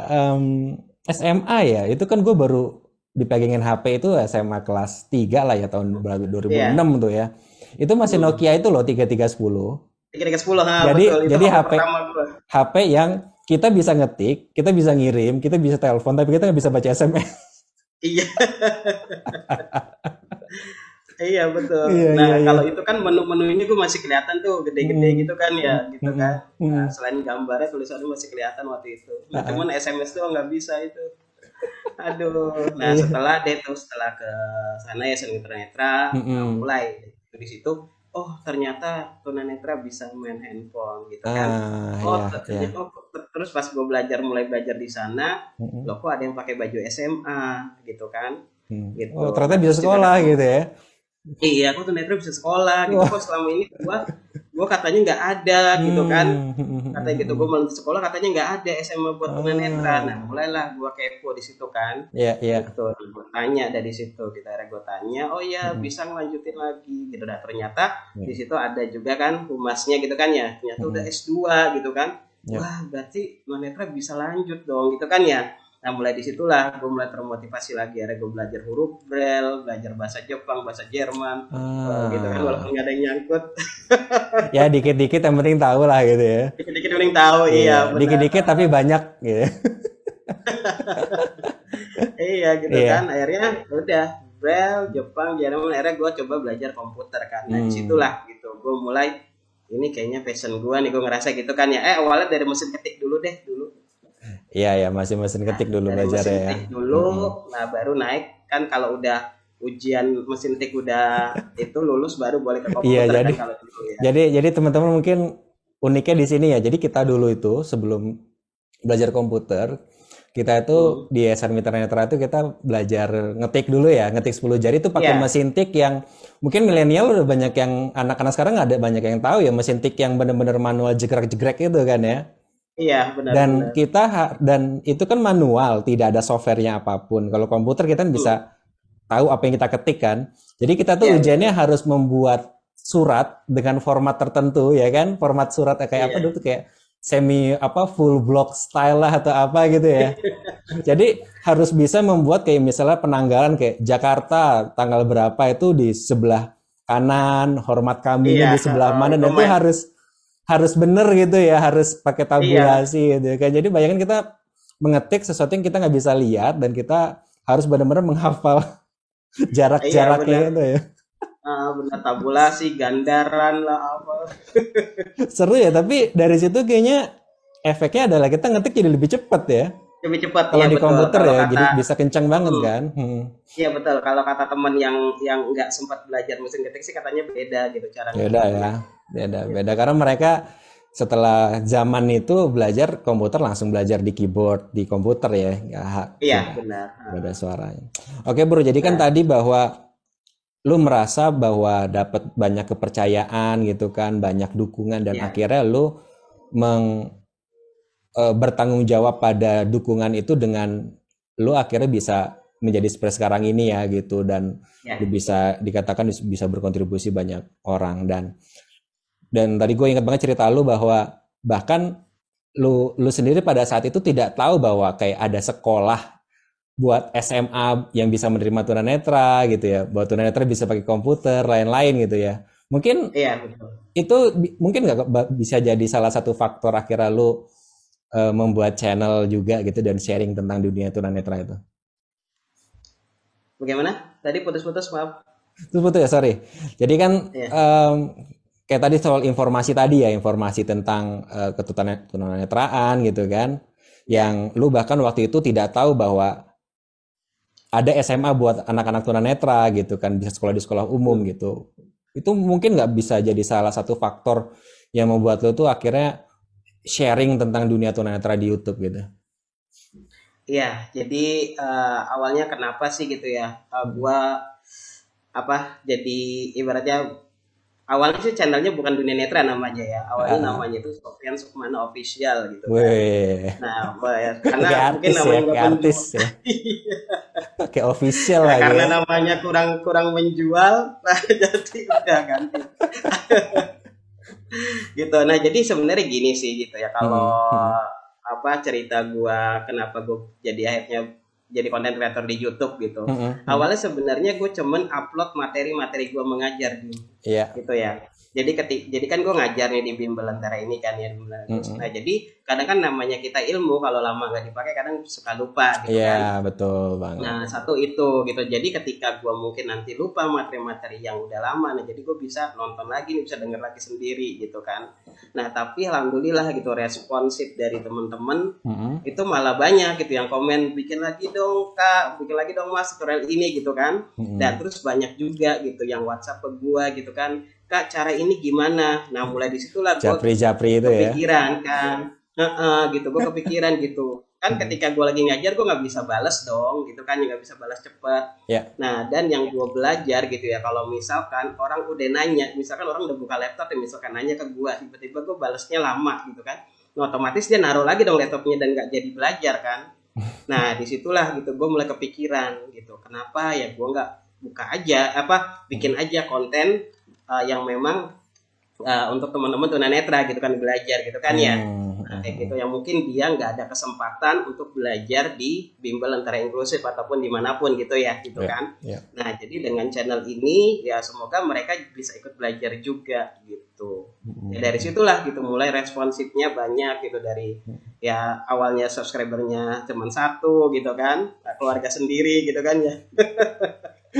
um, SMA ya, itu kan gue baru dipegangin HP itu SMA kelas 3 lah ya tahun berapa 2006 yeah. tuh ya. Itu masih hmm. Nokia itu loh 3310. 3310 ha, jadi betul. jadi HP HP yang kita bisa ngetik, kita bisa ngirim, kita bisa telepon, tapi kita nggak bisa baca SMS. Iya. iya betul. Iya, nah iya, iya. kalau itu kan menu-menu ini gue masih kelihatan tuh gede-gede hmm. gitu kan ya, gitu hmm. kan. Hmm. Nah, selain gambarnya tulisannya masih kelihatan waktu itu. Nah, cuman SMS tuh nggak bisa itu. Aduh. Nah iya. setelah deh tuh setelah ke sana ya sering netra, hmm. mulai di situ oh ternyata tunanetra bisa main handphone gitu kan ah, oh, iya, iya. oh terus pas gue belajar mulai belajar di sana mm-hmm. loh kok ada yang pakai baju SMA gitu kan hmm. gitu oh ternyata bisa sekolah gitu ya iya aku tunanetra bisa sekolah gitu kok selama ini gua gue katanya nggak ada gitu kan hmm. katanya gitu gue mau sekolah katanya nggak ada SMA buat tunanetra oh. nah mulailah gue kepo di situ kan iya yeah, iya yeah. gitu gue tanya dari situ kita ada gue tanya oh ya hmm. bisa ngelanjutin lagi gitu dah ternyata yeah. di situ ada juga kan humasnya gitu kan ya ternyata hmm. udah S2 gitu kan yeah. wah berarti tunanetra bisa lanjut dong gitu kan ya Nah mulai di situlah gue mulai termotivasi lagi. Akhirnya gue belajar huruf braille, belajar bahasa Jepang, bahasa Jerman, ah. gitu kan walaupun nggak ada yang nyangkut. *laughs* ya dikit-dikit yang penting tahu lah gitu ya. Dikit-dikit yang penting tahu, iya. iya dikit-dikit tapi banyak gitu. *laughs* iya gitu iya. kan. Akhirnya udah braille, Jepang, Jerman. Akhirnya gue coba belajar komputer kan. Nah hmm. di situlah gitu. Gue mulai ini kayaknya passion gue nih gue ngerasa gitu kan ya. Eh awalnya dari mesin ketik dulu deh dulu Iya ya masih mesin ketik dulu nah, belajar ya. Ketik dulu, hmm. nah baru naik kan kalau udah ujian mesin ketik udah *laughs* itu lulus baru boleh ke komputer. Iya jadi kan, dulu, ya. jadi jadi teman-teman mungkin uniknya di sini ya. Jadi kita dulu itu sebelum belajar komputer kita itu hmm. di SR Mitra Netra itu kita belajar ngetik dulu ya, ngetik 10 jari itu pakai yeah. mesin tik yang mungkin milenial udah banyak yang anak-anak sekarang ada banyak yang tahu ya mesin tik yang benar-benar manual jegrek-jegrek itu kan ya. Iya benar. Dan benar. kita dan itu kan manual, tidak ada softwarenya apa pun. Kalau komputer kita kan bisa tahu apa yang kita ketik kan. Jadi kita tuh ya, ujiannya ya. harus membuat surat dengan format tertentu ya kan. Format surat kayak ya. apa iya. dulu tuh kayak semi apa full block style lah atau apa gitu ya. *laughs* Jadi harus bisa membuat kayak misalnya penanggalan kayak Jakarta tanggal berapa itu di sebelah kanan, hormat kami iya, di sebelah mana dan itu harus harus bener gitu ya harus pakai tabulasi iya. gitu kan jadi bayangin kita mengetik sesuatu yang kita nggak bisa lihat dan kita harus benar-benar menghafal *laughs* jarak-jaraknya iya, itu ya ah, benar tabulasi gandaran lah apa. *laughs* Seru ya tapi dari situ kayaknya efeknya adalah kita ngetik jadi lebih cepat ya. Lebih cepat kalau ya, di betul. komputer kalau ya kata, jadi bisa kencang banget hmm, kan. Hmm. iya hmm. betul. Kalau kata teman yang yang nggak sempat belajar mesin ketik sih katanya beda gitu cara beda ya beda beda. Karena mereka setelah zaman itu belajar komputer langsung belajar di keyboard di komputer ya. Iya benar. beda suaranya. Oke bro jadi kan nah. tadi bahwa lu merasa bahwa dapat banyak kepercayaan gitu kan banyak dukungan dan ya. akhirnya lu meng e, bertanggung jawab pada dukungan itu dengan lu akhirnya bisa menjadi seperti sekarang ini ya gitu dan ya. lu bisa dikatakan bisa berkontribusi banyak orang dan dan tadi gue ingat banget cerita lu bahwa bahkan lu lu sendiri pada saat itu tidak tahu bahwa kayak ada sekolah buat SMA yang bisa menerima tunanetra gitu ya buat tunanetra bisa pakai komputer lain-lain gitu ya mungkin iya, betul. itu mungkin nggak bisa jadi salah satu faktor akhirnya lu uh, membuat channel juga gitu dan sharing tentang dunia tunanetra itu. Bagaimana? Tadi putus-putus maaf. Putus-putus ya sorry. Jadi kan yeah. um, kayak tadi soal informasi tadi ya informasi tentang uh, ketunanetraan gitu kan, yang lu bahkan waktu itu tidak tahu bahwa ada SMA buat anak-anak tunanetra gitu kan bisa sekolah di sekolah umum gitu itu mungkin nggak bisa jadi salah satu faktor yang membuat lo tuh akhirnya sharing tentang dunia tunanetra di YouTube gitu? Iya, jadi uh, awalnya kenapa sih gitu ya? Uh, gua apa? Jadi ibaratnya awalnya sih channelnya bukan dunia netra namanya ya. Awalnya uh. namanya itu Sofian Sukmana Official gitu. Wih. Nah, ya, karena kayak mungkin namanya ya, artis ya. kayak *laughs* official nah, Karena ya. namanya kurang kurang menjual, *laughs* nah jadi udah ganti. *laughs* gitu nah jadi sebenarnya gini sih gitu ya kalau hmm. apa cerita gua kenapa gua jadi akhirnya jadi konten creator di YouTube gitu. Mm -hmm. Awalnya sebenarnya gue cuman upload materi-materi gue mengajar gitu. Iya. Gitu ya. Jadi ketik jadi kan gue ngajar nih di bimbel antara ini kan ya mm -hmm. nah jadi kadang kan namanya kita ilmu kalau lama nggak dipakai kadang suka lupa gitu yeah, kan. betul banget. Nah satu itu gitu. Jadi ketika gue mungkin nanti lupa materi-materi yang udah lama nah jadi gue bisa nonton lagi nih bisa denger lagi sendiri gitu kan. Nah tapi alhamdulillah gitu responsif dari temen-temen mm -hmm. itu malah banyak gitu. Yang komen bikin lagi dong kak. Bikin lagi dong mas tutorial ini gitu kan. Mm -hmm. dan terus banyak juga gitu yang WhatsApp ke gue gitu kan. Kak cara ini gimana? Nah mulai di situlah gue japri japri itu ya? kepikiran kan. Uh, uh, gitu gue kepikiran gitu. Kan ketika gue lagi ngajar gue nggak bisa balas dong gitu kan. Nggak bisa balas cepet. Yeah. nah dan yang gue belajar gitu ya kalau misalkan orang udah nanya misalkan orang udah buka laptop ya misalkan nanya ke gue tiba-tiba gue balasnya lama gitu kan. Nah, otomatis dia naruh lagi dong laptopnya dan nggak jadi belajar kan. *laughs* Nah di situlah gitu gue mulai kepikiran gitu. Kenapa ya gue nggak buka aja apa bikin aja konten uh, yang memang uh, untuk teman-teman tunanetra gitu kan belajar gitu kan ya hmm. nah, kayak gitu yang mungkin dia nggak ada kesempatan untuk belajar di bimbel antara inklusif ataupun di mana pun gitu ya gitu yeah, kan yeah. nah jadi dengan channel ini ya semoga mereka bisa ikut belajar juga gitu hmm. ya, dari situlah gitu mulai responsifnya banyak gitu dari ya awalnya subscribernya cuma satu gitu kan keluarga sendiri gitu kan ya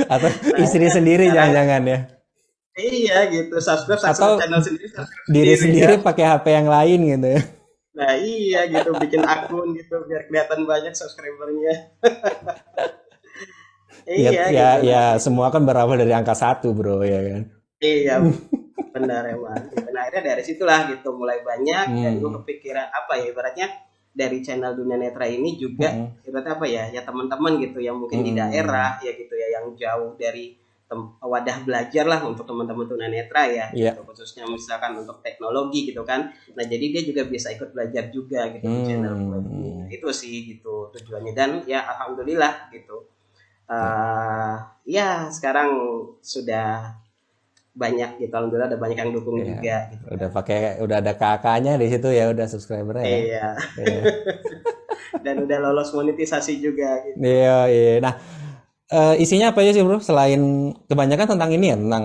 atau *laughs* istri sendiri jangan-jangan ya Iya gitu, subscribe, subscribe Atau channel sendiri, subscribe diri sendiri, ya. pakai HP yang lain gitu ya. Nah iya gitu, bikin akun gitu biar kelihatan banyak subscribernya. *laughs* iya, ya, ya, gitu. ya semua kan berawal dari angka satu bro ya kan. Iya, *laughs* benar emang. Nah, akhirnya dari situlah gitu mulai banyak hmm. dan gue kepikiran apa ya ibaratnya dari channel dunia netra ini juga hmm. ibaratnya apa ya ya teman-teman gitu yang mungkin hmm. di daerah ya gitu ya yang jauh dari wadah belajar lah untuk teman-teman tunanetra ya yeah. gitu, khususnya misalkan untuk teknologi gitu kan. Nah jadi dia juga bisa ikut belajar juga gitu hmm. di channel gue nah, itu sih gitu tujuannya. Dan ya alhamdulillah gitu. Uh, ya sekarang sudah banyak gitu alhamdulillah ada banyak yang dukung yeah. juga gitu udah pakai udah ada kakaknya di situ ya udah subscriber ya. Iya. Yeah. *laughs* dan udah lolos monetisasi juga gitu. Iya iya. Nah uh, isinya apa aja sih bro? Selain kebanyakan tentang ini ya, tentang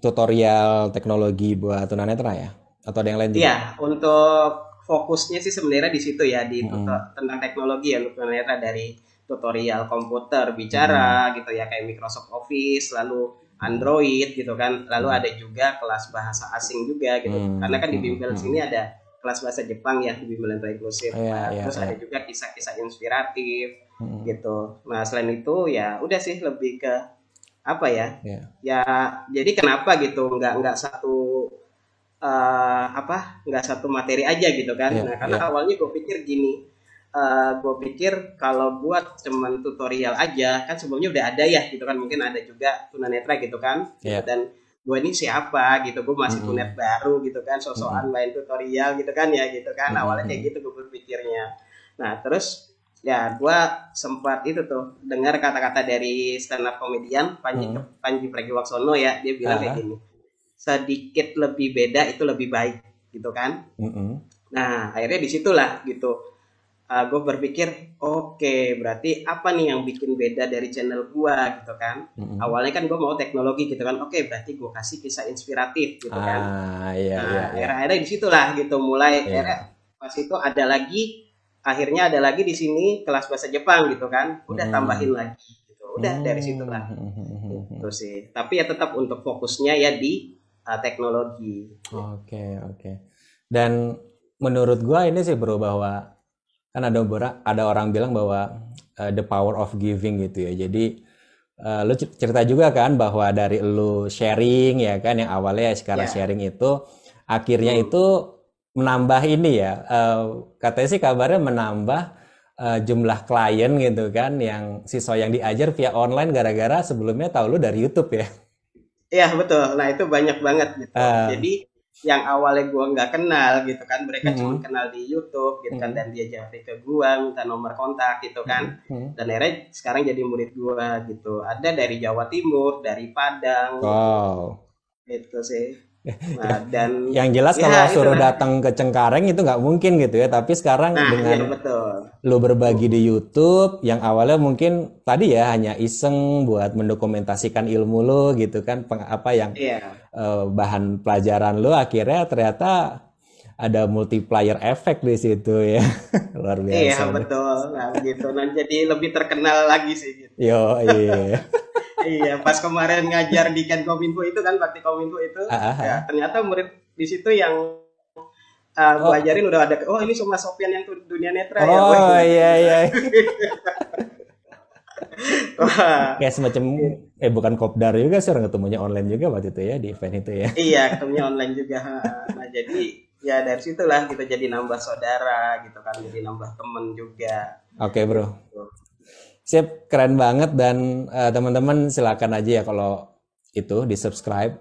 tutorial teknologi buat tunanetra ya? Atau ada yang lain juga? Iya, untuk fokusnya sih sebenarnya di situ ya di hmm. tentang teknologi ya tunanetra dari tutorial komputer bicara hmm. gitu ya kayak Microsoft Office lalu Android gitu kan lalu ada juga kelas bahasa asing juga gitu hmm. karena kan di bimbel hmm. sini ada kelas bahasa Jepang ya di bimbel inklusif yeah, yeah, terus yeah. ada juga kisah-kisah inspiratif hmm. gitu nah selain itu ya udah sih lebih ke apa ya yeah. ya jadi kenapa gitu nggak nggak satu uh, apa nggak satu materi aja gitu kan yeah, nah karena yeah. awalnya gue pikir gini uh, eh, gue pikir kalau buat cuman tutorial aja kan sebelumnya udah ada ya gitu kan mungkin ada juga tunanetra gitu kan yeah. dan gue ini siapa gitu gue masih mm -hmm. tunet baru gitu kan sosokan mm -hmm. main tutorial gitu kan ya gitu kan mm -hmm. awalnya kayak gitu gue berpikirnya nah terus ya gue sempat itu tuh dengar kata-kata dari stand up komedian Panji hmm. Panji Pragiwaksono ya dia bilang uh -huh. kayak gini sedikit lebih beda itu lebih baik gitu kan uh -huh. nah akhirnya di situlah gitu uh, ah, gue berpikir oke okay, berarti apa nih yang bikin beda dari channel gue gitu kan uh -huh. awalnya kan gue mau teknologi gitu kan oke okay, berarti gue kasih kisah inspiratif gitu kan ah, iya, nah iya, iya. akhirnya di situlah gitu mulai iya. akhirnya pas itu ada lagi akhirnya ada lagi di sini kelas bahasa Jepang gitu kan udah hmm. tambahin lagi gitu udah hmm. dari situ lah itu sih tapi ya tetap untuk fokusnya ya di uh, teknologi oke okay, oke okay. dan menurut gua ini sih bro bahwa kan ada ada orang bilang bahwa uh, the power of giving gitu ya jadi uh, lu cerita juga kan bahwa dari lu sharing ya kan yang awalnya sekarang yeah. sharing itu akhirnya hmm. itu menambah ini ya uh, katanya sih kabarnya menambah uh, jumlah klien gitu kan yang siswa yang diajar via online gara-gara sebelumnya tahu lu dari YouTube ya. Iya betul. Nah itu banyak banget gitu. Uh, jadi yang awalnya gua nggak kenal gitu kan mereka uh, cuma kenal di YouTube gitu kan dan dia jadi ke gua minta nomor kontak gitu kan. Uh, dan akhirnya sekarang jadi murid gua gitu. Ada dari Jawa Timur dari Padang. Wow. Gitu, sih Nah, dan yang jelas ya, kalau suruh datang ke Cengkareng itu nggak mungkin gitu ya. Tapi sekarang nah, dengan ya, betul. lu berbagi di YouTube, yang awalnya mungkin tadi ya hanya iseng buat mendokumentasikan ilmu lu gitu kan, peng, apa yang ya. uh, bahan pelajaran lu akhirnya ternyata ada multiplier efek di situ ya *laughs* luar biasa iya betul nah gitu nah jadi lebih terkenal lagi sih gitu. yo iya *laughs* iya pas kemarin ngajar di Ken Kominfo itu kan bakti Kominfo itu uh, ya ternyata murid di situ yang uh, oh. belajarin udah ada oh ini semua Sofian yang dunia netra oh, ya oh iya iya. *laughs* Kayak semacam eh bukan kopdar juga sih orang ketemunya online juga waktu itu ya di event itu ya. Iya, ketemunya online juga. Nah, jadi ya dari situlah kita jadi nambah saudara gitu kan, jadi nambah temen juga. Oke, okay, Bro. Sip, keren banget dan uh, teman-teman silakan aja ya kalau itu di subscribe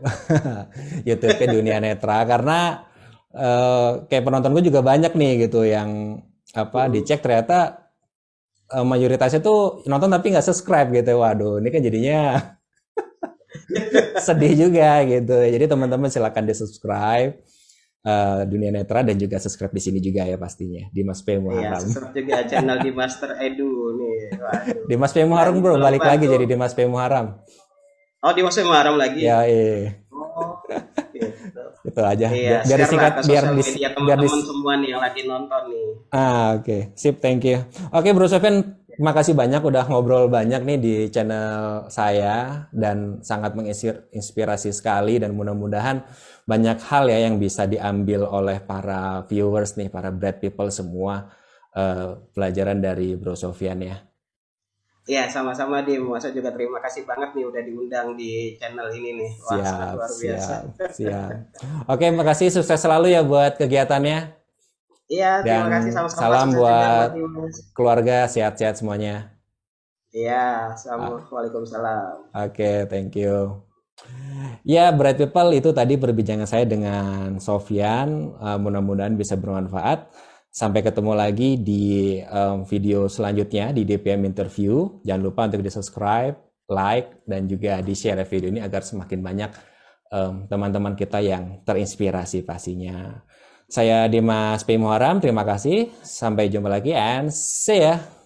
*laughs* YouTube Dunia Netra karena uh, kayak penonton gue juga banyak nih gitu yang apa dicek ternyata uh, mayoritasnya tuh nonton tapi nggak subscribe gitu. Waduh, ini kan jadinya *laughs* sedih juga gitu. Jadi teman-teman silakan di subscribe uh, dunia netra dan juga subscribe di sini juga ya pastinya di Mas P Muharram. Iya, subscribe juga channel di Master Edu nih. Di Mas P Muharram bro, balik lagi jadi di Mas P Muharram. Oh di Mas P Muharram lagi? Ya iya. Oh, gitu. itu aja. Iya, biar singkat biar di biar di semua nih yang lagi nonton nih. Ah oke, okay. sip thank you. Oke okay, Bro Sofian, Terima kasih banyak udah ngobrol banyak nih di channel saya dan sangat menginspirasi sekali dan mudah-mudahan banyak hal ya yang bisa diambil oleh para viewers nih, para bread people semua uh, pelajaran dari Bro Sofian ya. Iya, sama-sama di Masa juga terima kasih banget nih udah diundang di channel ini nih. Wah, siap, luar biasa. Siap, siap. Oke, makasih sukses selalu ya buat kegiatannya. Iya, terima kasih sama-sama. Salam buat keluarga, sehat-sehat semuanya. Iya, assalamualaikum Waalaikumsalam. Oke, okay, thank you. Ya, Bright People itu tadi perbincangan saya dengan Sofian. Uh, mudah-mudahan bisa bermanfaat. Sampai ketemu lagi di um, video selanjutnya di DPM Interview. Jangan lupa untuk di subscribe, like, dan juga di share video ini agar semakin banyak teman-teman um, kita yang terinspirasi pastinya. Saya Dimas P. Muharam, terima kasih. Sampai jumpa lagi and see ya.